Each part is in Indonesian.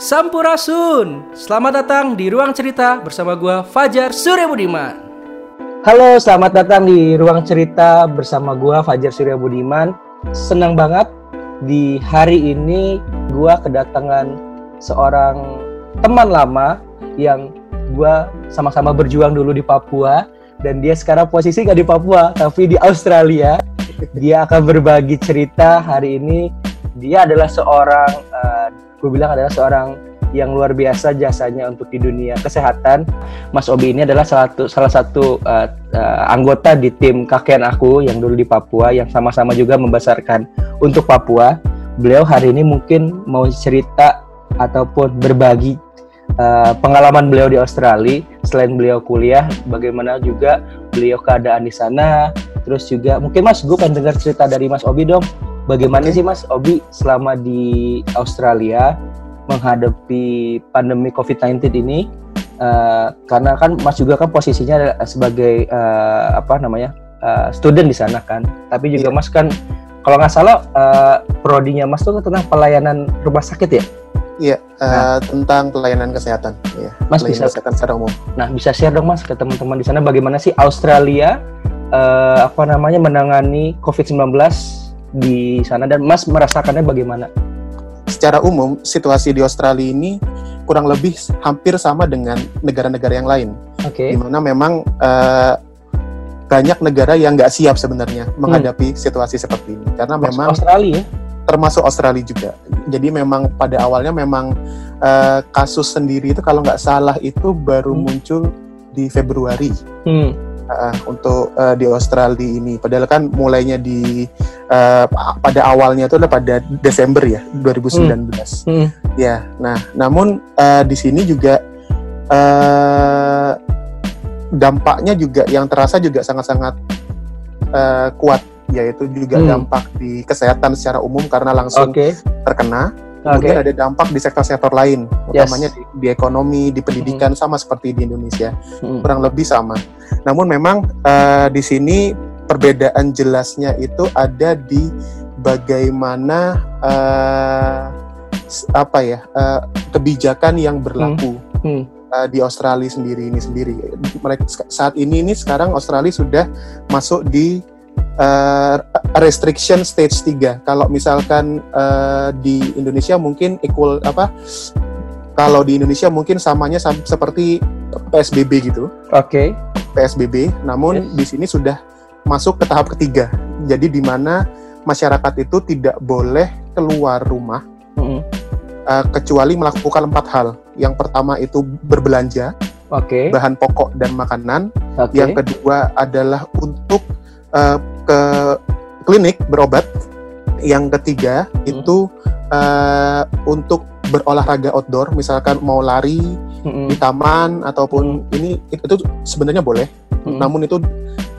Sampurasun. Selamat datang di Ruang Cerita bersama gua Fajar Surya Budiman. Halo, selamat datang di Ruang Cerita bersama gua Fajar Surya Budiman. Senang banget di hari ini gua kedatangan seorang teman lama yang gua sama-sama berjuang dulu di Papua dan dia sekarang posisi gak di Papua tapi di Australia. Dia akan berbagi cerita hari ini. Dia adalah seorang uh, gue bilang adalah seorang yang luar biasa jasanya untuk di dunia kesehatan. Mas Obi ini adalah salah satu salah satu uh, uh, anggota di tim kakek aku yang dulu di Papua yang sama-sama juga membesarkan untuk Papua. Beliau hari ini mungkin mau cerita ataupun berbagi uh, pengalaman beliau di Australia selain beliau kuliah bagaimana juga beliau keadaan di sana terus juga mungkin Mas gue pengen dengar cerita dari Mas Obi dong Bagaimana sih Mas Obi selama di Australia menghadapi pandemi COVID-19 ini? Uh, karena kan Mas juga kan posisinya sebagai uh, apa namanya uh, student di sana kan. Tapi juga yeah. Mas kan kalau nggak salah uh, prodinya Mas tuh tentang pelayanan rumah sakit ya? Iya, uh, nah. tentang pelayanan kesehatan. Ya, mas bisa kesehatan secara umum. Nah, bisa share dong Mas ke teman-teman di sana bagaimana sih Australia uh, apa namanya menangani COVID-19 di sana dan Mas merasakannya bagaimana? Secara umum, situasi di Australia ini kurang lebih hampir sama dengan negara-negara yang lain. Oke. Okay. Di mana memang uh, banyak negara yang nggak siap sebenarnya hmm. menghadapi situasi seperti ini karena termasuk memang Australia ya? termasuk Australia juga. Jadi memang pada awalnya memang uh, kasus sendiri itu kalau nggak salah itu baru hmm. muncul di Februari. Hmm uh, untuk uh, di Australia ini. Padahal kan mulainya di uh, pada awalnya itu adalah pada Desember ya 2019. Hmm. Hmm. Ya, nah namun uh, di sini juga uh, dampaknya juga yang terasa juga sangat-sangat uh, kuat yaitu juga hmm. dampak di kesehatan secara umum karena langsung okay. terkena Kemudian okay. ada dampak di sektor-sektor lain, utamanya yes. di, di ekonomi, di pendidikan hmm. sama seperti di Indonesia, hmm. kurang lebih sama. Namun memang uh, di sini perbedaan jelasnya itu ada di bagaimana uh, apa ya uh, kebijakan yang berlaku. Hmm. Hmm. Uh, di Australia sendiri ini sendiri. Mereka saat ini ini sekarang Australia sudah masuk di uh, restriction stage 3. Kalau misalkan uh, di Indonesia mungkin equal apa? Kalau di Indonesia mungkin samanya sam seperti PSBB gitu. Oke. Okay. PSBB, namun yes. di sini sudah masuk ke tahap ketiga. Jadi di mana masyarakat itu tidak boleh keluar rumah mm -hmm. uh, kecuali melakukan empat hal. Yang pertama itu berbelanja, okay. bahan pokok dan makanan. Okay. Yang kedua adalah untuk uh, ke klinik berobat. Yang ketiga hmm. itu uh, untuk berolahraga outdoor, misalkan mau lari hmm. di taman ataupun hmm. ini itu sebenarnya boleh. Hmm. Namun itu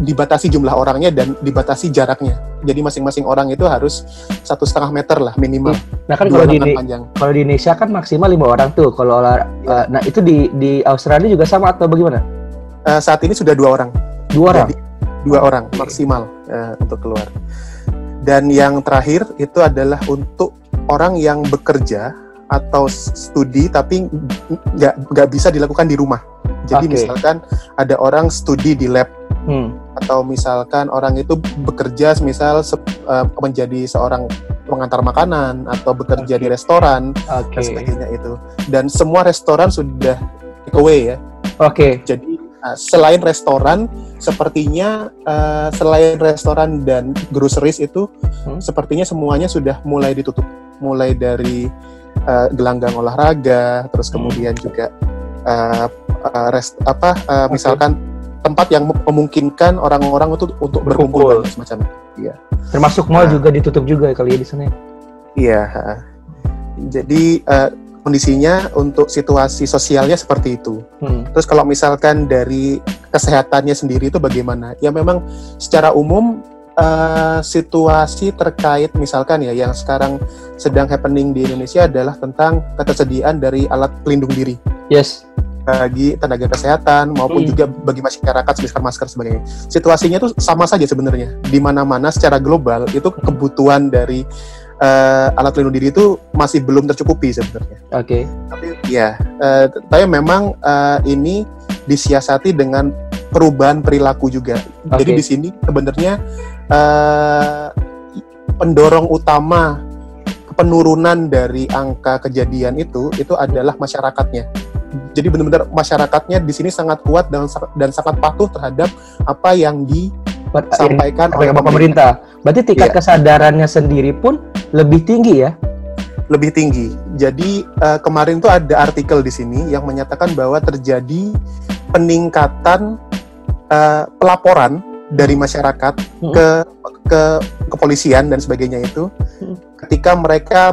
dibatasi jumlah orangnya dan dibatasi jaraknya. Jadi masing-masing orang itu harus satu setengah meter lah minimal. Nah kan kalau di kalau di Indonesia kan maksimal lima orang tuh. Kalau ya. uh, nah itu di di Australia juga sama atau bagaimana? Uh, saat ini sudah dua orang. Dua orang. Jadi, dua orang maksimal uh, untuk keluar. Dan yang terakhir itu adalah untuk orang yang bekerja atau studi tapi nggak nggak bisa dilakukan di rumah. Jadi okay. misalkan ada orang studi di lab hmm. atau misalkan orang itu bekerja misal se uh, menjadi seorang pengantar makanan atau bekerja okay. di restoran okay. dan sebagainya itu. Dan semua restoran sudah take away ya. Oke. Okay. Jadi Nah, selain restoran, sepertinya uh, selain restoran dan groceries itu, hmm? sepertinya semuanya sudah mulai ditutup, mulai dari uh, gelanggang olahraga, terus hmm. kemudian juga uh, uh, rest apa, uh, okay. misalkan tempat yang memungkinkan orang-orang itu untuk berkumpul, berkumpul semacam Iya. Termasuk mall nah, juga ditutup juga kali ya di sana. Ya? Iya. Jadi uh, kondisinya untuk situasi sosialnya seperti itu. Hmm. Terus kalau misalkan dari kesehatannya sendiri itu bagaimana? Ya memang secara umum uh, situasi terkait misalkan ya yang sekarang sedang happening di Indonesia adalah tentang ketersediaan dari alat pelindung diri. Yes. Bagi tenaga kesehatan maupun hmm. juga bagi masyarakat seperti masker sebagainya. Situasinya itu sama saja sebenarnya. Di mana-mana secara global itu kebutuhan dari uh, alat pelindung diri itu masih belum tercukupi sebenarnya. Oke. Okay. Tapi ya, uh, tapi memang uh, ini disiasati dengan perubahan perilaku juga. Okay. Jadi di sini sebenarnya uh, pendorong utama penurunan dari angka kejadian itu itu adalah masyarakatnya. Jadi benar-benar masyarakatnya di sini sangat kuat dan dan sangat patuh terhadap apa yang disampaikan oleh pemerintah. pemerintah. Berarti tingkat ya. kesadarannya sendiri pun lebih tinggi ya? Lebih tinggi. Jadi uh, kemarin tuh ada artikel di sini yang menyatakan bahwa terjadi peningkatan uh, pelaporan dari masyarakat hmm. ke ke kepolisian dan sebagainya itu hmm. ketika mereka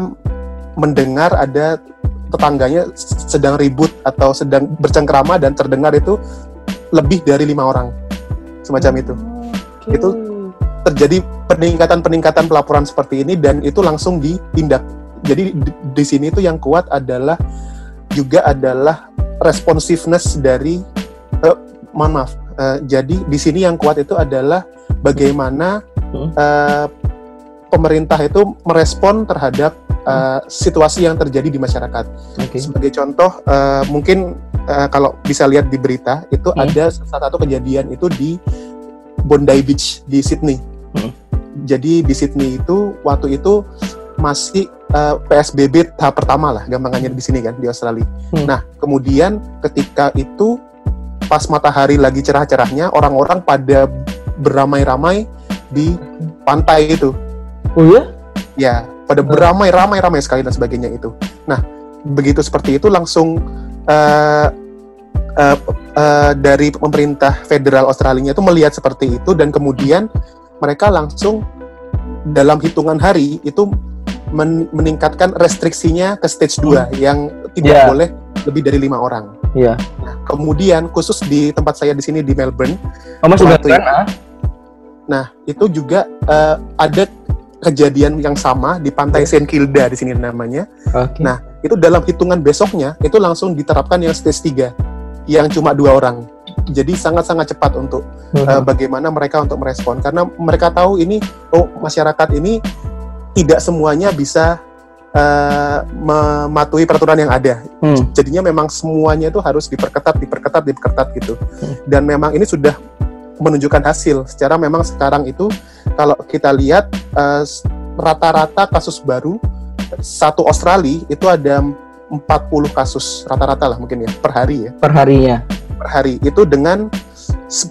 mendengar ada tetangganya sedang ribut atau sedang bercengkrama dan terdengar itu lebih dari lima orang. Semacam itu. Okay. itu terjadi peningkatan-peningkatan pelaporan seperti ini dan itu langsung ditindak. Jadi di, di sini itu yang kuat adalah juga adalah responsiveness dari uh, mohon maaf uh, jadi di sini yang kuat itu adalah bagaimana uh, pemerintah itu merespon terhadap uh, situasi yang terjadi di masyarakat. Okay. Sebagai contoh, uh, mungkin uh, kalau bisa lihat di berita itu hmm. ada salah satu kejadian itu di Bondi Beach di Sydney. Hmm. Jadi di Sydney itu waktu itu masih uh, PSBB tahap pertama lah, gampangannya di sini kan di Australia. Hmm. Nah kemudian ketika itu pas matahari lagi cerah-cerahnya, orang-orang pada beramai-ramai di pantai itu. Oh ya? Ya, pada beramai-ramai ramai sekali dan sebagainya itu. Nah, begitu seperti itu langsung uh, uh, uh, dari pemerintah federal Australia itu melihat seperti itu dan kemudian mereka langsung dalam hitungan hari itu men meningkatkan restriksinya ke stage 2 hmm. yang tidak yeah. boleh lebih dari lima orang. Iya. Yeah. Nah, kemudian khusus di tempat saya di sini di Melbourne. Oh, Mas Melbourne, ah? Nah, itu juga uh, ada kejadian yang sama di pantai Saint Kilda di sini namanya. Okay. Nah, itu dalam hitungan besoknya itu langsung diterapkan yang stage 3 yang cuma dua orang. Jadi sangat-sanget cepat untuk uh, uh bagaimana mereka untuk merespon karena mereka tahu ini oh masyarakat ini tidak semuanya bisa uh, mematuhi peraturan yang ada. Hmm. Jadinya memang semuanya itu harus diperketat, diperketat, diperketat gitu. Hmm. Dan memang ini sudah menunjukkan hasil. Secara memang sekarang itu kalau kita lihat eh, rata-rata kasus baru satu Australia itu ada 40 kasus rata-rata lah mungkin ya per hari ya. Per harinya. Per hari itu dengan 10.000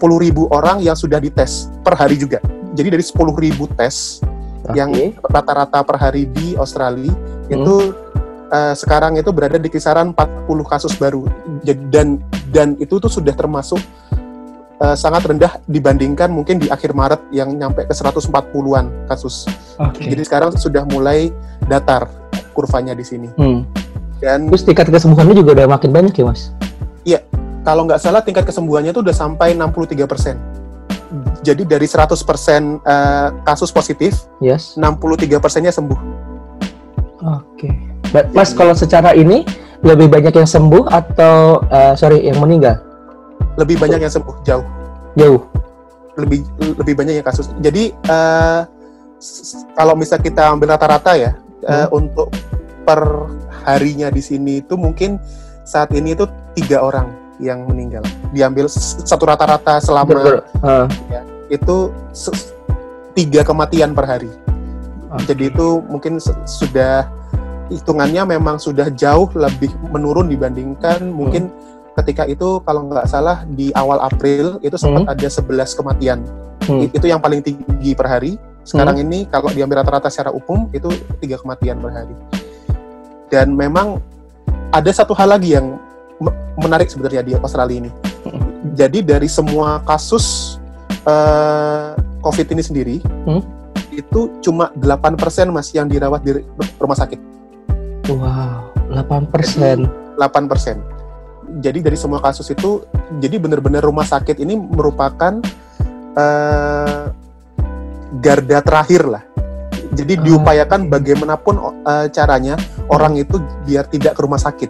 orang yang sudah dites per hari juga. Jadi dari 10.000 tes okay. yang rata-rata per hari di Australia hmm. itu uh, sekarang itu berada di kisaran 40 kasus baru. Dan dan itu tuh sudah termasuk uh, sangat rendah dibandingkan mungkin di akhir Maret yang nyampe ke 140-an kasus. Okay. Jadi sekarang sudah mulai datar kurvanya di sini. Hmm. Dan terus tingkat kesembuhannya juga udah makin banyak ya, Mas? Iya. Kalau nggak salah tingkat kesembuhannya itu udah sampai 63 persen. Jadi dari 100 persen uh, kasus positif, yes. 63 persennya sembuh. Oke. Okay. Mas, kalau secara ini lebih banyak yang sembuh atau uh, sorry yang meninggal? Lebih banyak yang sembuh jauh. Jauh. Lebih lebih banyak yang kasus. Jadi uh, kalau misal kita ambil rata-rata ya eh, hmm. uh, untuk per harinya di sini itu mungkin saat ini itu tiga orang yang meninggal. Diambil satu rata-rata selama uh. ya, itu tiga kematian per hari. Okay. jadi itu mungkin sudah hitungannya memang sudah jauh lebih menurun dibandingkan mungkin hmm ketika itu kalau nggak salah di awal April itu sempat hmm. ada 11 kematian. Hmm. Itu yang paling tinggi per hari. Sekarang hmm. ini kalau diambil rata-rata secara umum itu tiga kematian per hari. Dan memang ada satu hal lagi yang menarik sebenarnya di Australia ini. Hmm. Jadi dari semua kasus uh, COVID ini sendiri, hmm. itu cuma 8% mas yang dirawat di rumah sakit. Wow, 8%. 8% jadi dari semua kasus itu jadi benar-benar rumah sakit ini merupakan uh, garda terakhir lah. Jadi oh, diupayakan bagaimanapun uh, caranya orang itu biar tidak ke rumah sakit.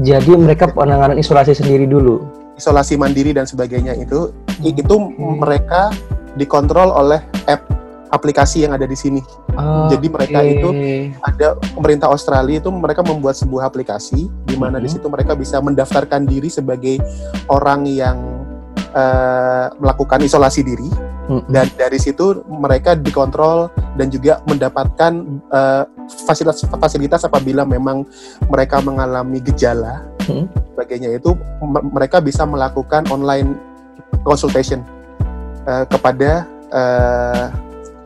Jadi mereka penanganan isolasi sendiri dulu? Isolasi mandiri dan sebagainya itu hmm. itu mereka dikontrol oleh app aplikasi yang ada di sini Oh, Jadi mereka okay. itu ada pemerintah Australia itu mereka membuat sebuah aplikasi di mana mm -hmm. di situ mereka bisa mendaftarkan diri sebagai orang yang uh, melakukan isolasi diri mm-hmm. dan dari situ mereka dikontrol dan juga mendapatkan uh, fasilitas fasilitas apabila memang mereka mengalami gejala mm-hmm. sebagainya itu mereka bisa melakukan online consultation uh, kepada uh,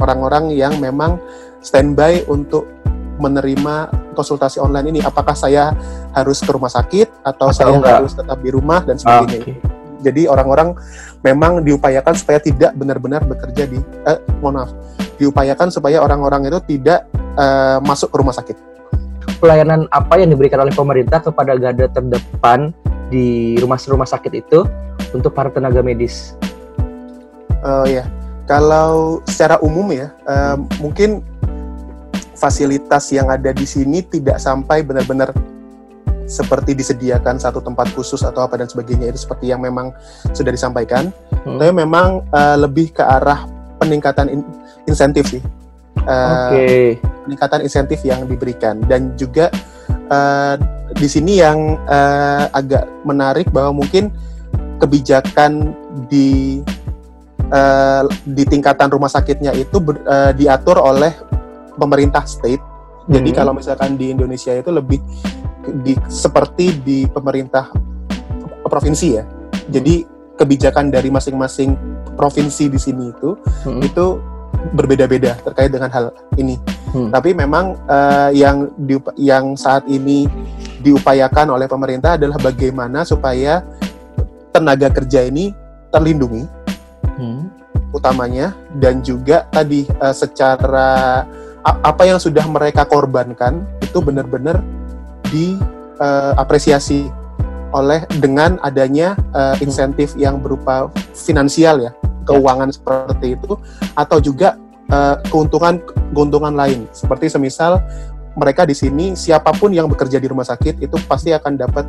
orang-orang yang memang standby untuk menerima konsultasi online ini apakah saya harus ke rumah sakit atau, atau saya enggak. harus tetap di rumah dan sebagainya. Okay. Jadi orang-orang memang diupayakan supaya tidak benar-benar bekerja di eh, mohon maaf, diupayakan supaya orang-orang itu tidak eh, masuk ke rumah sakit. Pelayanan apa yang diberikan oleh pemerintah kepada garda terdepan di rumah-rumah sakit itu untuk para tenaga medis? Uh, ya, kalau secara umum ya, uh, mungkin fasilitas yang ada di sini tidak sampai benar-benar seperti disediakan satu tempat khusus atau apa dan sebagainya itu seperti yang memang sudah disampaikan. Hmm. Tapi memang uh, lebih ke arah peningkatan in insentif sih. Uh, okay. Peningkatan insentif yang diberikan dan juga uh, di sini yang uh, agak menarik bahwa mungkin kebijakan di uh, di tingkatan rumah sakitnya itu ber, uh, diatur oleh pemerintah state. Jadi hmm. kalau misalkan di Indonesia itu lebih di, seperti di pemerintah provinsi ya. Jadi kebijakan dari masing-masing provinsi di sini itu hmm. itu berbeda-beda terkait dengan hal ini. Hmm. Tapi memang uh, yang di, yang saat ini diupayakan oleh pemerintah adalah bagaimana supaya tenaga kerja ini terlindungi hmm. utamanya dan juga tadi uh, secara apa yang sudah mereka korbankan itu benar-benar diapresiasi uh, oleh dengan adanya uh, insentif yang berupa finansial ya keuangan seperti itu atau juga uh, keuntungan keuntungan lain seperti semisal mereka di sini siapa pun yang bekerja di rumah sakit itu pasti akan dapat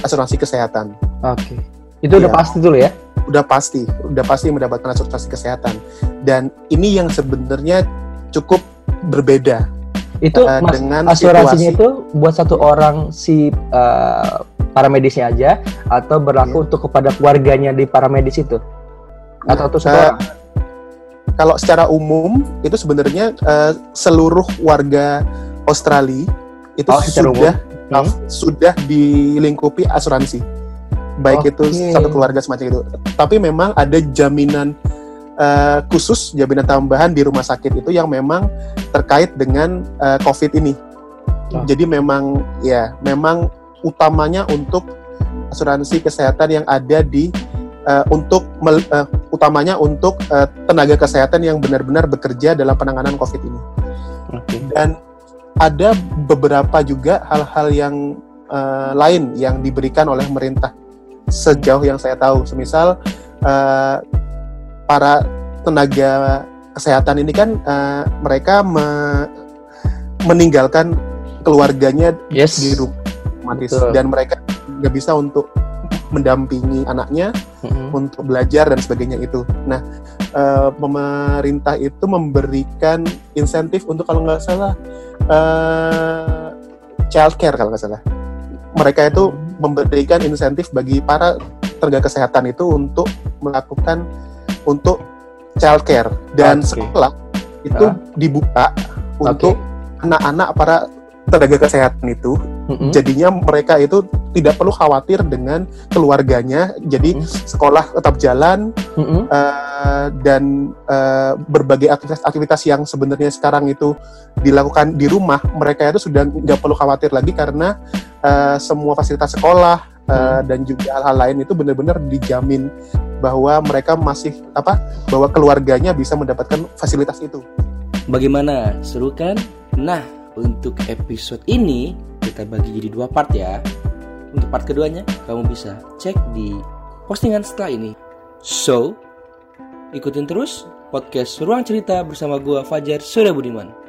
asuransi kesehatan. Oke. Okay. Itu ya. udah pasti dulu ya? udah pasti, udah pasti mendapatkan asuransi kesehatan. Dan ini yang sebenarnya cukup berbeda. Itu uh, mas, dengan asuransinya situasi, itu buat satu orang si uh, paramedisnya aja atau berlaku iya. untuk kepada keluarganya di paramedis itu? Atau nah, uh, Kalau secara umum itu sebenarnya uh, seluruh warga Australia itu oh, sudah hmm? sudah dilingkupi asuransi baik okay. itu satu keluarga semacam itu. Tapi memang ada jaminan uh, khusus, jaminan tambahan di rumah sakit itu yang memang terkait dengan uh, COVID ini. Oh. Jadi memang ya, memang utamanya untuk asuransi kesehatan yang ada di uh, untuk uh, utamanya untuk uh, tenaga kesehatan yang benar-benar bekerja dalam penanganan COVID ini. Okay. Dan ada beberapa juga hal-hal yang uh, lain yang diberikan oleh pemerintah sejauh yang saya tahu. Semisal uh, para tenaga kesehatan ini kan uh, mereka me meninggalkan keluarganya yes. di rumah dan mereka nggak bisa untuk mendampingi anaknya mm-hmm. untuk belajar dan sebagainya itu. Nah, uh, pemerintah itu memberikan insentif untuk kalau nggak salah uh, childcare kalau nggak salah. Mereka itu memberikan insentif bagi para tenaga kesehatan itu untuk melakukan untuk childcare dan okay. sekolah itu uh. dibuka untuk anak-anak para tenaga kesehatan itu mm-hmm. jadinya mereka itu tidak perlu khawatir dengan keluarganya jadi mm-hmm. sekolah tetap jalan mm-hmm. uh, dan uh, berbagai aktivitas-aktivitas yang sebenarnya sekarang itu dilakukan di rumah mereka itu sudah nggak perlu khawatir lagi karena uh, semua fasilitas sekolah uh, dan juga hal-hal lain itu benar-benar dijamin bahwa mereka masih apa bahwa keluarganya bisa mendapatkan fasilitas itu. Bagaimana? Seru kan? Nah, untuk episode ini kita bagi jadi dua part ya. Untuk part keduanya kamu bisa cek di postingan setelah ini. So, ikutin terus podcast Ruang Cerita bersama gua Fajar Surya Budiman.